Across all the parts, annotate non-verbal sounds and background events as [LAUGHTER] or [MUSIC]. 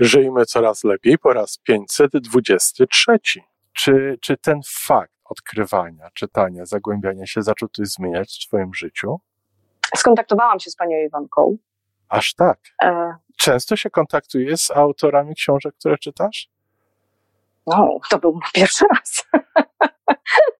Żyjmy coraz lepiej po raz 523. Czy, czy ten fakt odkrywania, czytania, zagłębiania się zaczął coś zmieniać w Twoim życiu? Skontaktowałam się z panią Iwonką. Aż tak. E... Często się kontaktujesz z autorami książek, które czytasz? No, to był pierwszy raz. [LAUGHS]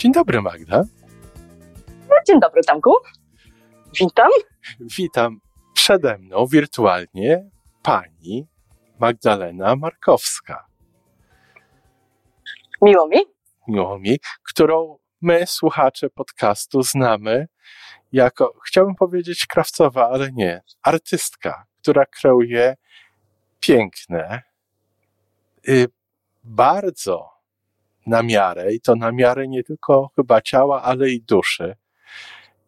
Dzień dobry, Magda. Dzień dobry, Tamku. Witam. Witam przede mną wirtualnie pani Magdalena Markowska. Miło mi. Miło mi, którą my, słuchacze podcastu, znamy jako, chciałbym powiedzieć krawcowa, ale nie, artystka, która kreuje piękne, y, bardzo na miarę i to na miarę nie tylko chyba ciała, ale i duszy.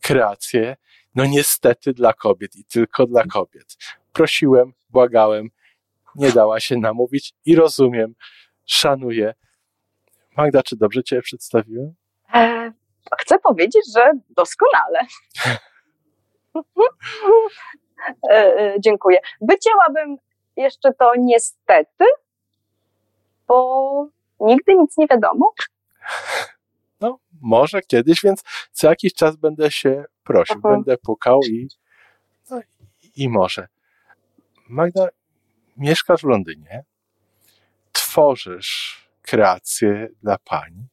Kreacje, no niestety dla kobiet i tylko dla kobiet. Prosiłem, błagałem, nie dała się namówić i rozumiem, szanuję. Magda, czy dobrze Cię przedstawiłem? E, chcę powiedzieć, że doskonale. e, e, dziękuję. Wycięłabym jeszcze to niestety, bo nigdy nic nie wiadomo. No, może kiedyś, więc co jakiś czas będę się prosił, Aha. będę pukał i, no, i może. Magda, mieszkasz w Londynie, tworzysz kreacje dla pań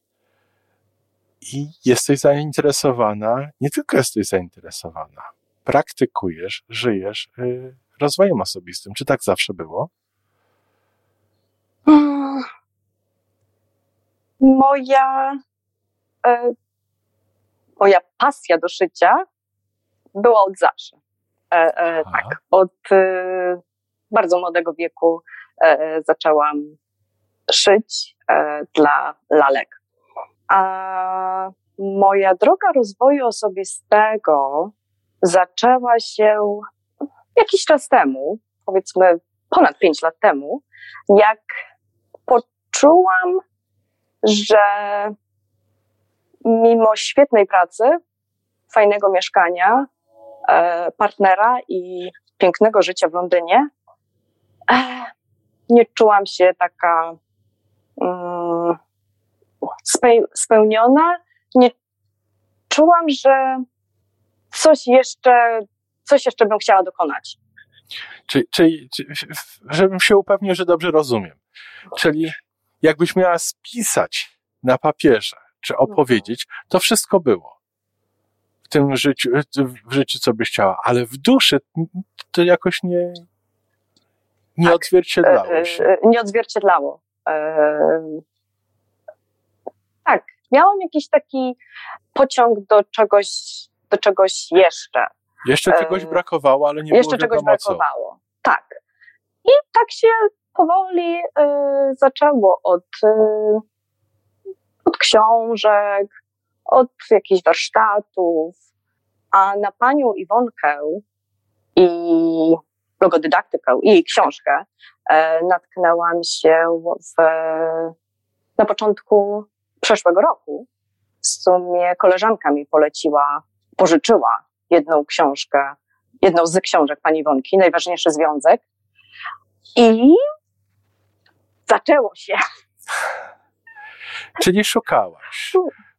i jesteś zainteresowana, nie tylko jesteś zainteresowana, praktykujesz, żyjesz y, rozwojem osobistym. Czy tak zawsze było? Moja, e, moja pasja do szycia była od zawsze. E, e, tak, od e, bardzo młodego wieku e, zaczęłam szyć e, dla lalek. A moja droga rozwoju osobistego zaczęła się jakiś czas temu, powiedzmy ponad pięć lat temu, jak poczułam że mimo świetnej pracy, fajnego mieszkania, e, partnera i pięknego życia w Londynie, e, nie czułam się taka mm, spełniona. Nie czułam, że coś jeszcze, coś jeszcze bym chciała dokonać. Czyli, czyli, żebym się upewnił, że dobrze rozumiem. Czyli jakbyś miała spisać na papierze, czy mhm. opowiedzieć, to wszystko było. W tym życiu, w życiu, co byś chciała, ale w duszy to jakoś nie, nie tak. odzwierciedlało e, się. E, nie odzwierciedlało. E, tak, miałam jakiś taki pociąg do czegoś, do czegoś jeszcze. Jeszcze czegoś brakowało, ale nie jeszcze było czegoś brakowało. Tak. I tak się powoli y, zaczęło od, y, od książek, od jakichś warsztatów, a na panią Iwonkę i logodydaktykę i jej książkę e, natknęłam się w, na początku przeszłego roku. W sumie koleżanka mi poleciła, pożyczyła jedną książkę, jedną z książek pani Iwonki, Najważniejszy Związek. I zaczęło się. Czyli szukałaś,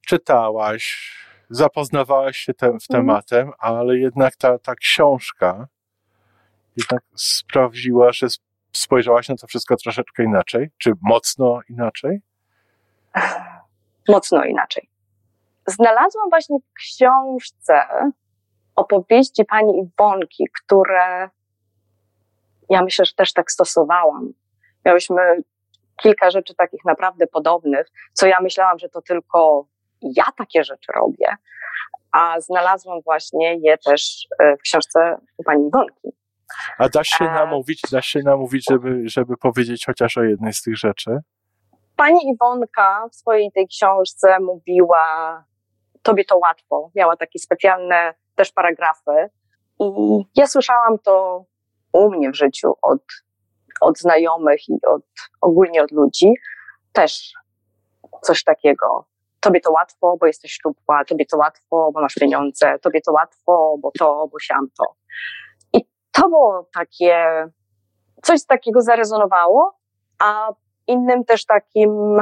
czytałaś, zapoznawałaś się te, w mhm. tematem, ale jednak ta, ta książka jednak sprawdziła, że spojrzałaś na to wszystko troszeczkę inaczej? Czy mocno inaczej? Mocno inaczej. Znalazłam właśnie w książce opowieści pani Iwonki, które ja myślę, że też tak stosowałam. Miałyśmy kilka rzeczy takich naprawdę podobnych, co ja myślałam, że to tylko ja takie rzeczy robię, a znalazłam właśnie je też e, w książce pani Iwonki. A da się e, namówić, da się namówić, żeby, żeby powiedzieć chociaż o jednej z tych rzeczy? Pani Iwonka w swojej tej książce mówiła, tobie to łatwo. Miała takie specjalne też paragrafy. I ja słyszałam to u mnie w życiu od, od znajomych i od, ogólnie od ludzi. Też coś takiego. Tobie to łatwo, bo jesteś szczupła, tobie to łatwo, bo masz pieniądze, tobie to łatwo, bo to, bo siam to. I to było takie, coś takiego zarezonowało, a innym też takim,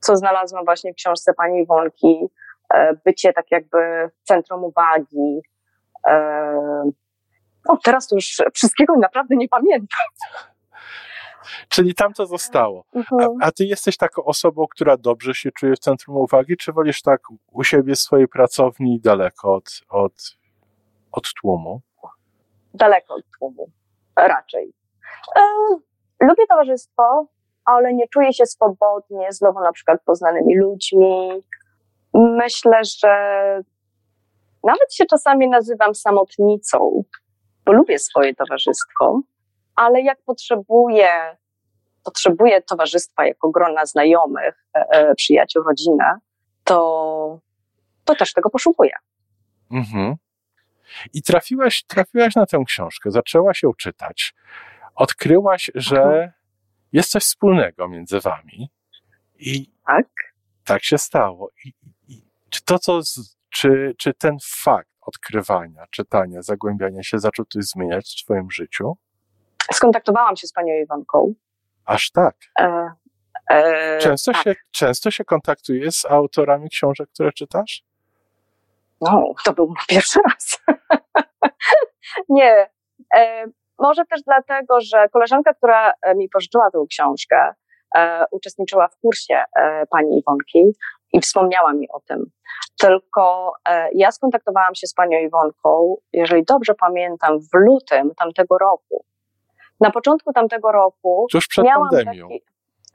co znalazłam właśnie w książce pani Iwonki, e, bycie tak jakby centrum uwagi. No, teraz to już wszystkiego naprawdę nie pamiętam. Czyli tam to zostało. Mhm. A, a, ty jesteś taką osobą, która dobrze się czuje w centrum uwagi, czy wolisz tak u siebie w swojej pracowni daleko od, od, od tłumu? Daleko od tłumu, raczej. E, lubię towarzystwo, ale nie czuję się swobodnie z nowo na przykład poznanymi ludźmi. Myślę, że nawet się czasami nazywam samotnicą, bo lubię swoje towarzystwo, ale jak potrzebuję, potrzebuję towarzystwa jako grona znajomych, e, e, przyjaciół, rodzinę, to, to też tego poszukuję. Mhm. I trafiłaś, trafiłaś na tę książkę, zaczęłaś ją czytać. Odkryłaś, że mhm. jest coś wspólnego między wami. I tak, tak się stało. I, i czy to, co, czy, czy ten fakt odkrywania, czytania, zagłębiania się zaczął coś zmieniać w Twoim życiu? Skontaktowałam się z panią Iwanką. Aż tak. E, e, często, tak. Się, często się kontaktujesz z autorami książek, które czytasz? No, to był pierwszy raz. [LAUGHS] Nie. E, może też dlatego, że koleżanka, która e, mi pożyczyła tę książkę, e, uczestniczyła w kursie e, pani Iwonki i wspomniała mi o tym. Tylko e, ja skontaktowałam się z panią Iwonką, jeżeli dobrze pamiętam, w lutym tamtego roku. Na początku tamtego roku. Tuż przed pandemią. Taki,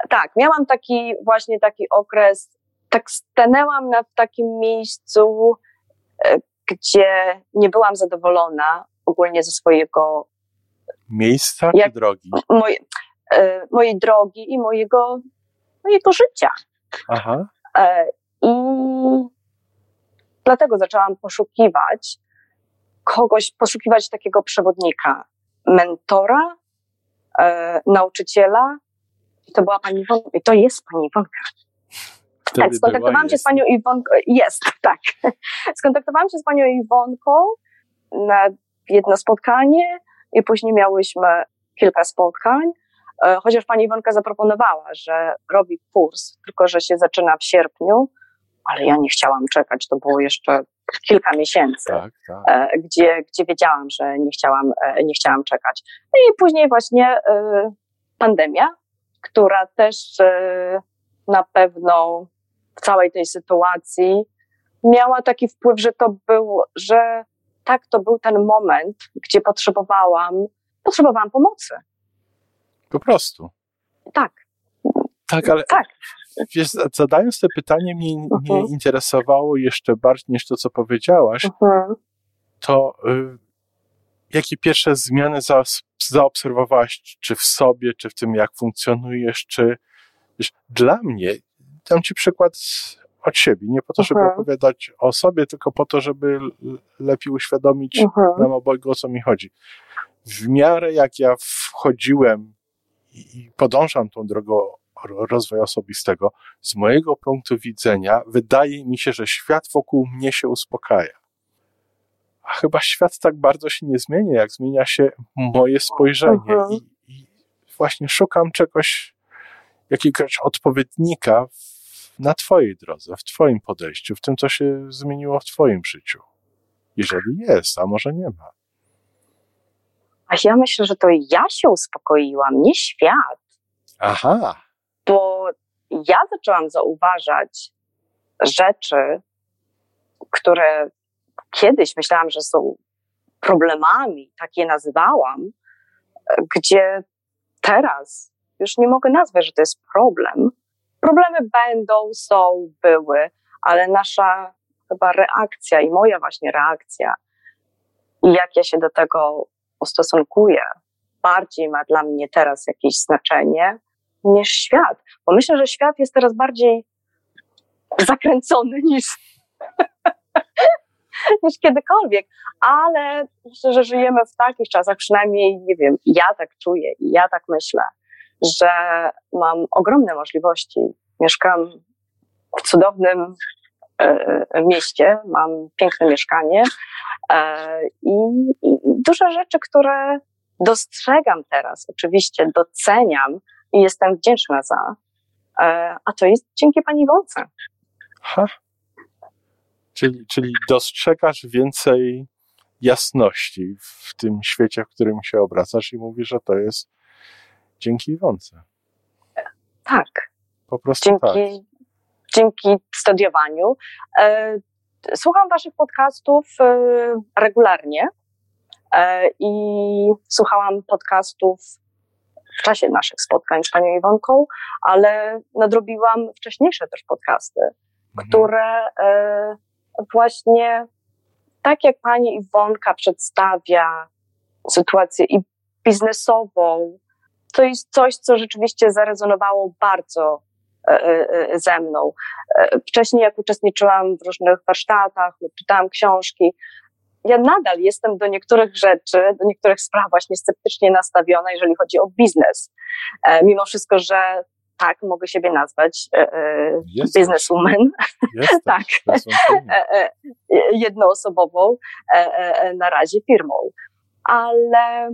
tak, miałam taki właśnie taki okres, tak stanęłam na takim miejscu, e, gdzie nie byłam zadowolona ogólnie ze swojego miejsca jak, czy drogi? Moje, e, mojej drogi i mojego, mojego życia. Aha. E, I dlatego zaczęłam poszukiwać kogoś, poszukiwać takiego przewodnika, mentora, e, nauczyciela. I to była pani Iwonka. I to jest pani Iwonka. tak, skontaktowałam się z panią Iwonką. Jest, [LAUGHS] tak. Skontaktowałam się z panią Iwonką na jedno spotkanie i później miałyśmy kilka spotkań. E, chociaż pani Iwonka zaproponowała, że robi kurs, tylko że się zaczyna w sierpniu, ale ja nie chciałam czekać, to było jeszcze kilka miesięcy, tak, tak. E, Gdzie, gdzie wiedziałam, że nie chciałam, e, nie chciałam czekać. No i później właśnie pandemia, która też na pewno w całej tej sytuacji miała taki wpływ, że to był, że tak, to był ten moment, gdzie potrzebowałam, potrzebowałam pomocy. Po prostu. Tak. Tak, ale tak. Wiesz, zadając to pytanie, mnie, uh -huh. mnie mhm. interesowało jeszcze bardziej niż to, co powiedziałaś, uh mhm. -huh. to y, jakie pierwsze zmiany za, zaobserwowałaś, czy w sobie, czy w tym, jak funkcjonujesz, czy wiesz, dla mnie, dam ci przykład od siebie, nie po to, żeby uh mhm. -huh. opowiadać o sobie, tylko po to, żeby lepiej uświadomić nam obojgu, o co mi chodzi. W miarę jak ja wchodziłem i podążam tą drogą rozwoju osobistego, z mojego punktu widzenia, wydaje mi się, że świat wokół mnie się uspokaja. A chyba świat tak bardzo się nie zmienia, jak zmienia się moje spojrzenie. Mhm. I, I, właśnie szukam czegoś, jakiegoś odpowiednika w, na Twojej drodze, w Twoim podejściu, w tym, co się zmieniło w Twoim życiu. Jeżeli jest, a może nie ma. A ja myślę, że to ja się uspokoiłam, nie świat. Aha. Bo ja zaczęłam zauważać rzeczy, które kiedyś myślałam, że są problemami, tak je nazywałam, gdzie teraz już nie mogę nazwać, że to jest problem. Problemy będą, są, były, ale nasza chyba reakcja i moja właśnie reakcja i jak ja się do tego ustosunkuję, bardziej ma dla mnie teraz jakieś znaczenie niż świat. Bo myślę, że świat jest teraz bardziej zakręcony niż, [LAUGHS] niż kiedykolwiek, ale myślę, że żyjemy w takich czasach, przynajmniej, nie wiem, ja tak czuję i ja tak myślę, że mam ogromne możliwości. Mieszkam w cudownym e, e, mieście, mam piękne mieszkanie e, i, i duże rzeczy, które dostrzegam teraz, oczywiście doceniam i jestem wdzięczna za, a to jest dzięki pani Wące. Ha. Czyli, czyli dostrzegasz więcej jasności w tym świecie, w którym się obracasz i mówisz, że to jest dzięki Iwonce. Tak. Po prostu dzięki, tak. Dzięki studiowaniu. E, słucham waszych podcastów e, regularnie e, i słuchałam podcastów w czasie naszych spotkań z panią Iwonką, ale nadrobiłam wcześniejsze też podcasty, mhm. które właśnie tak jak pani Iwonka przedstawia sytuację i biznesową, to jest coś, co rzeczywiście zarezonowało bardzo e, e, e, ze mną. Wcześniej, jak uczestniczyłam w różnych warsztatach lub czytałam książki, ja nadal jestem do niektórych rzeczy, do niektórych spraw właśnie sceptycznie nastawiona, jeżeli chodzi o biznes. Mimo wszystko, że tak, mogę siebie nazwać Jesteś. bizneswoman. Jesteś, [LAUGHS] tak. Jednoosobową na razie firmą. Ale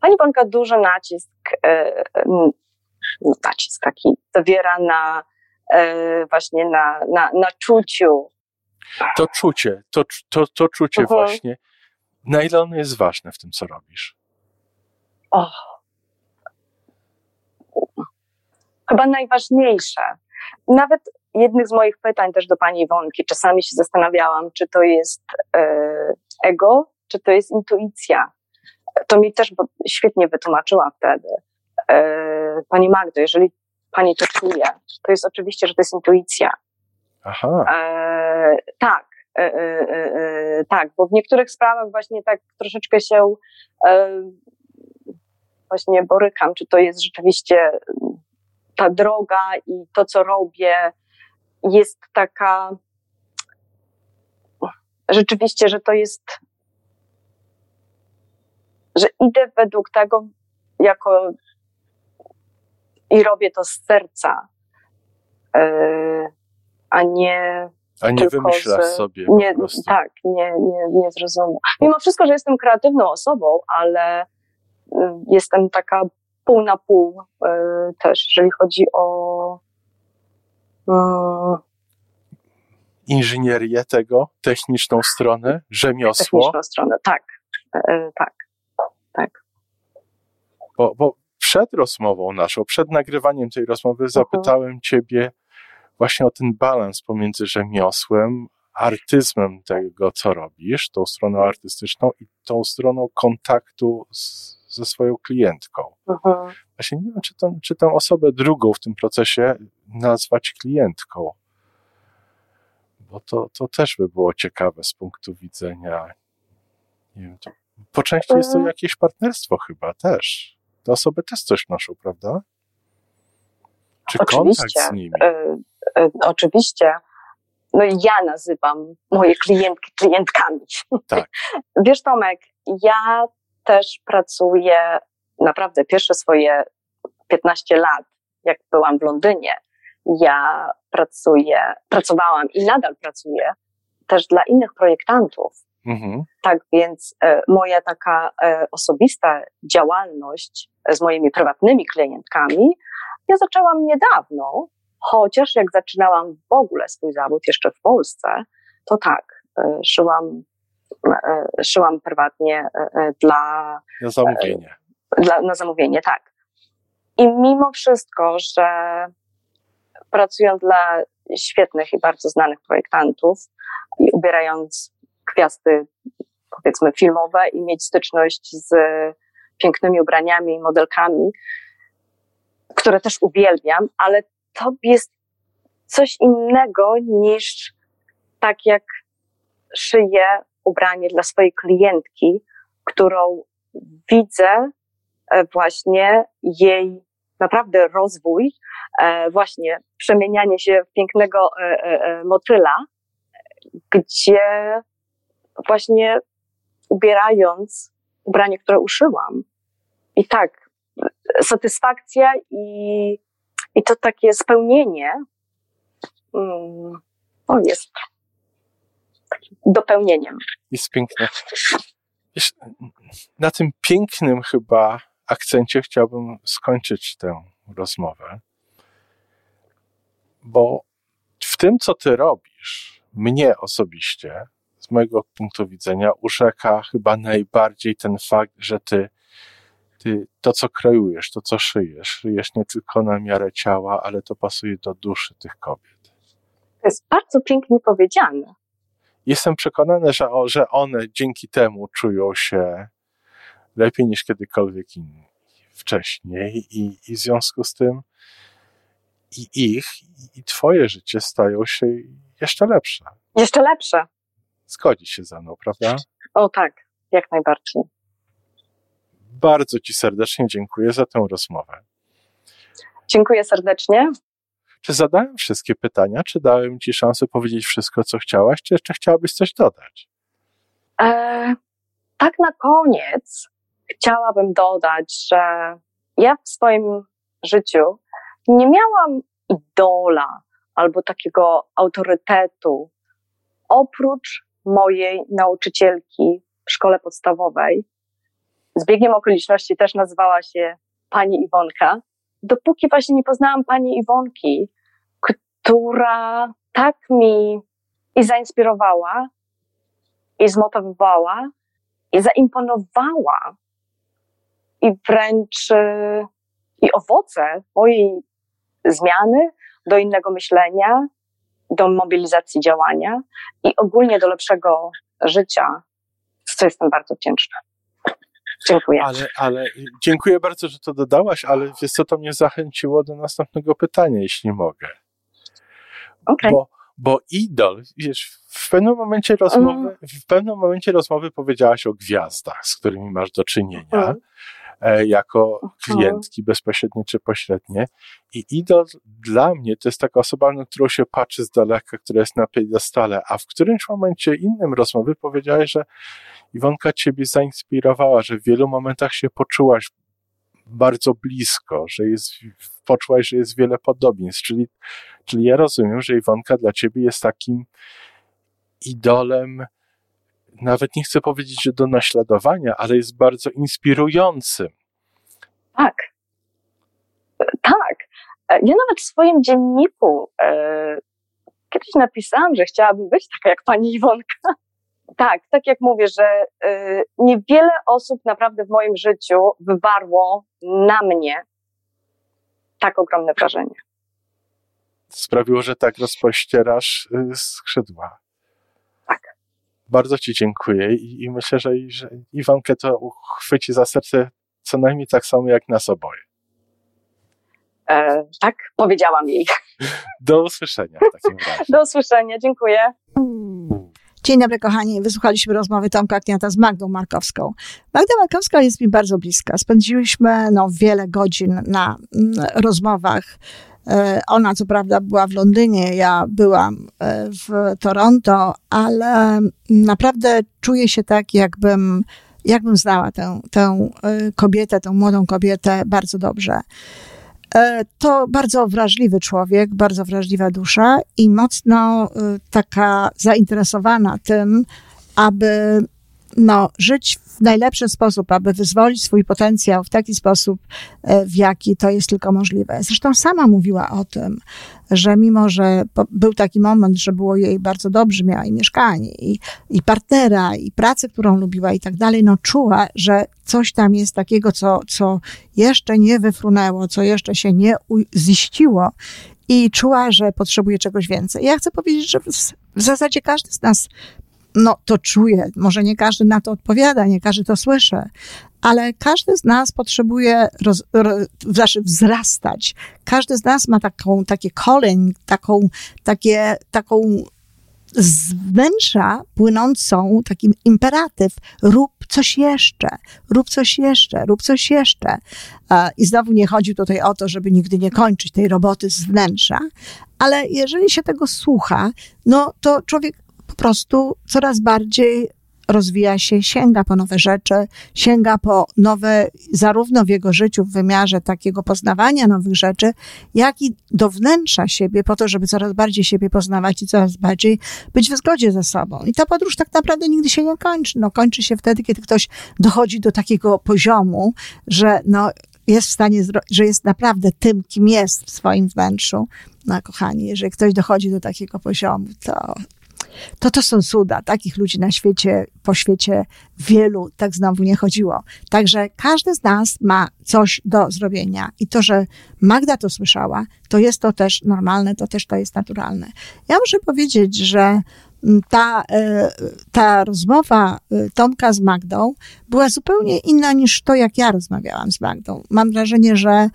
Pani Bonka duży nacisk, e, nacisk taki zawiera na e, właśnie na, na, na czuciu. To czucie, to, to, to czucie mhm. właśnie, na ile ono jest ważne w tym, co robisz? O. Chyba najważniejsze. Nawet jednych z moich pytań też do pani Iwonki, czasami się zastanawiałam, czy to jest e, ego, czy to jest intuicja to mi też świetnie wytłumaczyła wtedy. E, pani Magdo, jeżeli pani to czuje, to jest oczywiście, że to jest intuicja. Aha. E, tak, tak, bo w niektórych sprawach właśnie tak troszeczkę się e, właśnie borykam, czy to jest rzeczywiście ta droga i to, co robię, jest taka rzeczywiście, że to jest że idę według tego jako i robię to z serca, a nie. A nie wymyślasz z, sobie. Nie, tak, nie, nie, nie. Mimo wszystko, że jestem kreatywną osobą, ale yy, jestem taka pół na pół yy, też, jeżeli chodzi o. Inżynierię tego, techniczną stronę, rzemiosło. Techniczną stronę, tak, tak tak. Bo, bo przed rozmową naszą, przed nagrywaniem tej rozmowy mhm. zapytałem ciebie właśnie o ten balans pomiędzy rzemiosłem, artyzmem tego, co robisz, tą stroną artystyczną i tą stroną kontaktu z, ze swoją klientką. Mhm. Właśnie nie wiem, czy, to, czy tę osobę drugą w tym procesie nazwać klientką, bo to, to też by było ciekawe z punktu widzenia nie wiem, to po części jest to mhm. jakieś partnerstwo chyba też. Te osoby też coś noszą, prawda? Czy oczywiście, kontakt z nimi? Y, y, oczywiście. No ja nazywam moje klientki klientkami. Tak. [LAUGHS] Wiesz Tomek, ja też pracuję naprawdę pierwsze swoje 15 lat, jak byłam w Londynie, ja pracuję, pracowałam i nadal pracuję też dla innych projektantów. Mhm. Tak więc e, moja taka e, osobista działalność z moimi prywatnymi klientkami, ja zaczęłam niedawno, chociaż jak zaczynałam w ogóle swój zawód jeszcze w Polsce, to tak, e, szyłam, szyłam prywatnie dla. Na zamówienie. Dla, na zamówienie, tak. I mimo wszystko, że pracując dla świetnych i bardzo znanych projektantów i ubierając gwiazdy, powiedzmy, filmowe i mieć styczność z pięknymi ubraniami i modelkami, które też uwielbiam, ale to jest coś innego niż tak jak szyję ubranie dla swojej klientki, którą widzę e, właśnie jej naprawdę rozwój, e, właśnie przemienianie się w pięknego e, motyla, gdzie właśnie ubierając ubranie, które uszyłam. I tak, satysfakcja i, i to takie spełnienie mm, o, jest dopełnieniem. Jest piękne. Na tym pięknym chyba akcencie chciałbym skończyć tę rozmowę, bo w tym, co ty robisz, mnie osobiście, z mojego punktu widzenia, urzeka chyba najbardziej ten fakt, że ty, ty to, co kreujesz, to, co szyjesz, szyjesz nie tylko na miarę ciała, ale to pasuje do duszy tych kobiet. To jest bardzo pięknie powiedziane. Jestem przekonany, że, że one dzięki temu czują się lepiej niż kiedykolwiek inni wcześniej i, i w związku z tym i ich, i twoje życie stają się jeszcze lepsze. Jeszcze lepsze. Zgodzi się ze mną, prawda? O tak, jak najbardziej. Bardzo Ci serdecznie dziękuję za tę rozmowę. Dziękuję serdecznie. Czy zadałem wszystkie pytania? Czy dałem Ci szansę powiedzieć wszystko, co chciałaś? Czy jeszcze chciałabyś coś dodać? E, tak na koniec chciałabym dodać, że ja w swoim życiu nie miałam idola albo takiego autorytetu oprócz mojej nauczycielki w szkole podstawowej. Z biegiem okoliczności też nazywała się pani Iwonka. Dopóki właśnie nie poznałam pani Iwonki, która tak mi i zainspirowała, i zmotywowała, i zaimponowała, i wręcz y, i owoce mojej zmiany do innego myślenia, do mobilizacji działania i ogólnie do lepszego życia, co jestem bardzo wdzięczna. Dziękuję. Ale, ale dziękuję bardzo, że to dodałaś, ale wiesz co, to mnie zachęciło do następnego pytania, jeśli mogę. Okay. Bo, bo idol, wiesz, w pewnym momencie rozmowy, mm. w pewnym momencie rozmowy powiedziałaś o gwiazdach, z którymi masz do czynienia. Mm. E, jako klientki bezpośrednie czy pośrednie. I idol dla mnie to jest taka osoba, na którą się patrzy z daleka, która jest na piedestale, a w którymś momencie innym rozmowy powiedziałeś, że Iwonka ciebie zainspirowała, że w wielu momentach się poczułaś bardzo blisko, że jest, poczułaś, że jest wiele podobieństw. Czyli, czyli ja rozumiem, że Iwonka dla ciebie jest takim idolem, nawet nie chcę powiedzieć, że do naśladowania, ale jest bardzo inspirującym. Tak. Tak. Ja nawet w swoim dzienniku e, kiedyś napisałam, że chciałabym być taka jak pani Iwonka. [LAUGHS] Tak, tak jak mówię, że e, niewiele osób naprawdę w moim życiu wywarło na mnie tak ogromne wrażenie. Sprawiło, że tak rozpościerasz y, skrzydła. Bardzo Ci dziękuję i, i myślę, że, że Iwankę to uchwyci za serce co najmniej tak samo jak nas oboje. E, tak, powiedziałam jej. Do usłyszenia w takim razie. [LAUGHS] Do usłyszenia, dziękuję. Dzień dobry, kochani. Wysłuchaliśmy rozmowy Tomka Kniata z Magdą Markowską. Magda Markowska jest mi bardzo bliska. Spędziliśmy no, wiele godzin na mm, rozmowach ona, co prawda, była w Londynie, ja byłam e, w Toronto, ale naprawdę czuję się tak, jakbym, jakbym znała tę, tę e, kobietę, tę młodą kobietę bardzo dobrze. To bardzo wrażliwy człowiek, bardzo wrażliwa dusza i mocno taka zainteresowana tym, aby no, żyć w najlepszy sposób, aby wyzwolić swój potencjał w taki sposób, e, w jaki to jest tylko możliwe. Zresztą sama mówiła o tym, że mimo, że był taki moment, że było jej bardzo dobrze, miała i mieszkanie, i, i partnera, i pracę, którą lubiła i tak dalej, no czuła, że coś tam jest takiego, co, co jeszcze nie wyfrunęło, co jeszcze się nie ziściło i czuła, że potrzebuje czegoś więcej. Ja chcę powiedzieć, że w, w zasadzie każdy z nas no, to czuje. Może nie każdy na to odpowiada, nie każdy to słyszy, ale każdy z nas potrzebuje roz, roz, znaczy wzrastać. Każdy z nas ma taką, takie calling, taką, takie, taką z wnętrza płynącą taki imperatyw, rób coś jeszcze, rób coś jeszcze, rób coś jeszcze. I znowu nie chodzi tutaj o to, żeby nigdy nie kończyć tej roboty z wnętrza, ale jeżeli się tego słucha, no to człowiek prostu coraz bardziej rozwija się, sięga po nowe rzeczy, sięga po nowe, zarówno w jego życiu, w wymiarze takiego poznawania nowych rzeczy, jak i do wnętrza siebie, po to, żeby coraz bardziej siebie poznawać i coraz bardziej być w zgodzie ze sobą. I ta podróż tak naprawdę nigdy się nie kończy. No, kończy się wtedy, kiedy ktoś dochodzi do takiego poziomu, że no, jest w stanie, że jest naprawdę tym, kim jest w swoim wnętrzu. No, kochani, jeżeli ktoś dochodzi do takiego poziomu, to to to są cuda. Takich ludzi na świecie, po świecie wielu tak znowu nie chodziło. Także każdy z nas ma coś do zrobienia i to, że Magda to słyszała, to jest to też normalne, to też to jest naturalne. Ja muszę powiedzieć, że mm, ta, e, ta rozmowa e, Tomka z Magdą była zupełnie inna niż to, jak ja rozmawiałam z Magdą. Mam wrażenie, że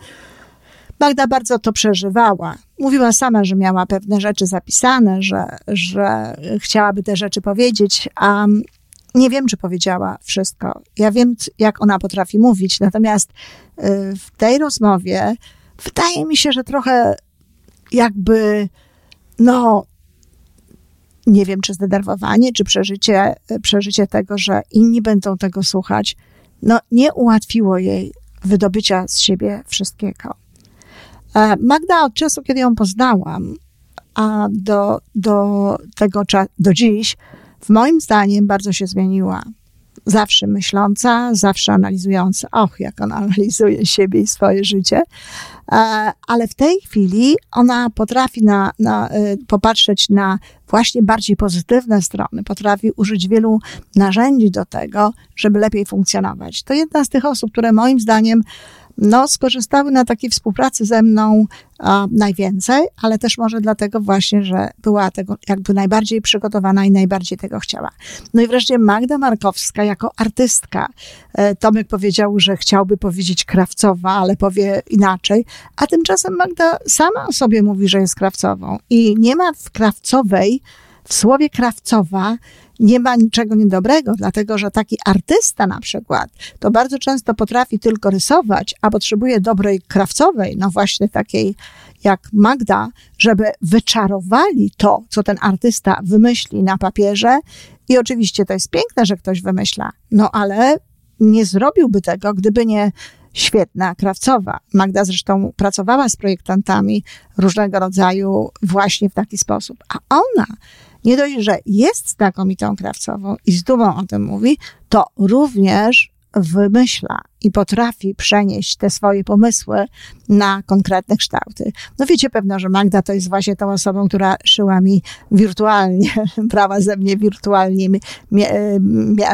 Magda bardzo to przeżywała. Mówiła sama, że miała pewne rzeczy zapisane, że, że chciałaby te rzeczy powiedzieć, a nie wiem, czy powiedziała wszystko. Ja wiem, jak ona potrafi mówić, natomiast y, w tej rozmowie wydaje mi się, że trochę jakby, no, nie wiem, czy zdenerwowanie, czy przeżycie, przeżycie tego, że inni będą tego słuchać, no, nie ułatwiło jej wydobycia z siebie wszystkiego. E, Magda od czasu, kiedy ją poznałam, a do, do tego do dziś, w moim zdaniem bardzo się zmieniła. Zawsze myśląca, zawsze analizująca. Och, jak ona [LAUGHS] analizuje siebie i swoje życie. E, ale w tej chwili ona potrafi na, na, e, popatrzeć na właśnie bardziej pozytywne strony, potrafi użyć wielu narzędzi do tego, żeby lepiej funkcjonować. To jedna z tych osób, które moim zdaniem no, skorzystały na takiej współpracy ze mną a, najwięcej, ale też może dlatego właśnie, że była tego jakby najbardziej przygotowana i najbardziej tego chciała. No i wreszcie Magda Markowska jako artystka. E, Tomek powiedział, że chciałby powiedzieć krawcowa, ale powie inaczej, a tymczasem Magda sama o sobie mówi, że jest krawcową i nie ma w krawcowej w słowie krawcowa nie ma niczego niedobrego, dlatego że taki artysta na przykład to bardzo często potrafi tylko rysować, a potrzebuje dobrej krawcowej, no właśnie takiej jak Magda, żeby wyczarowali to, co ten artysta wymyśli na papierze. I oczywiście to jest piękne, że ktoś wymyśla, no ale nie zrobiłby tego, gdyby nie świetna krawcowa. Magda zresztą pracowała z projektantami różnego rodzaju właśnie w taki sposób. A ona nie dość, że jest znakomitą krawcową i z dumą o tym mówi, to również wymyśla i potrafi przenieść te swoje pomysły na konkretne kształty. No wiecie pewno, że Magda to jest właśnie tą osobą, która szyła mi wirtualnie, [LAUGHS] brała ze mnie wirtualnie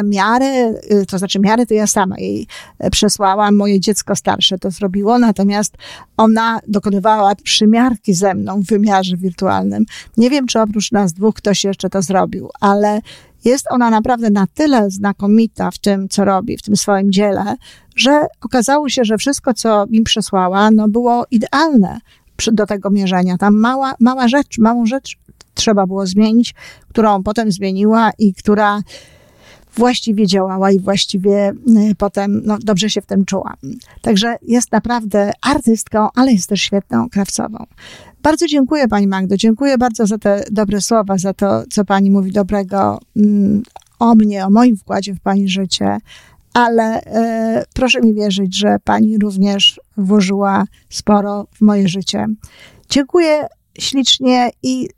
miary, to znaczy miary to ja sama jej przesłałam, moje dziecko starsze to zrobiło, natomiast ona dokonywała przymiarki ze mną w wymiarze wirtualnym. Nie wiem, czy oprócz nas dwóch ktoś jeszcze to zrobił, ale jest ona naprawdę na tyle znakomita w tym, co robi, w tym swoim dziele, że okazało się, że wszystko, co mi przesłała, no było idealne do tego mierzenia. Tam mała, mała rzecz, małą rzecz trzeba było zmienić, którą potem zmieniła i która właściwie działała i właściwie y, potem no, dobrze się w tym czuła. Także jest naprawdę artystką, ale jest też świetną krawcową. Bardzo dziękuję Pani Magdo, dziękuję bardzo za te dobre słowa, za to, co Pani mówi dobrego mm, o mnie, o moim wkładzie w Pani życie, ale e, proszę mi wierzyć, że Pani również włożyła sporo w moje życie. Dziękuję ślicznie i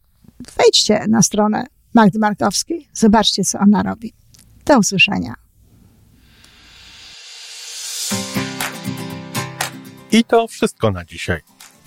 wejdźcie na stronę Magdy Markowskiej, zobaczcie, co ona robi. Do usłyszenia. I to wszystko na dzisiaj.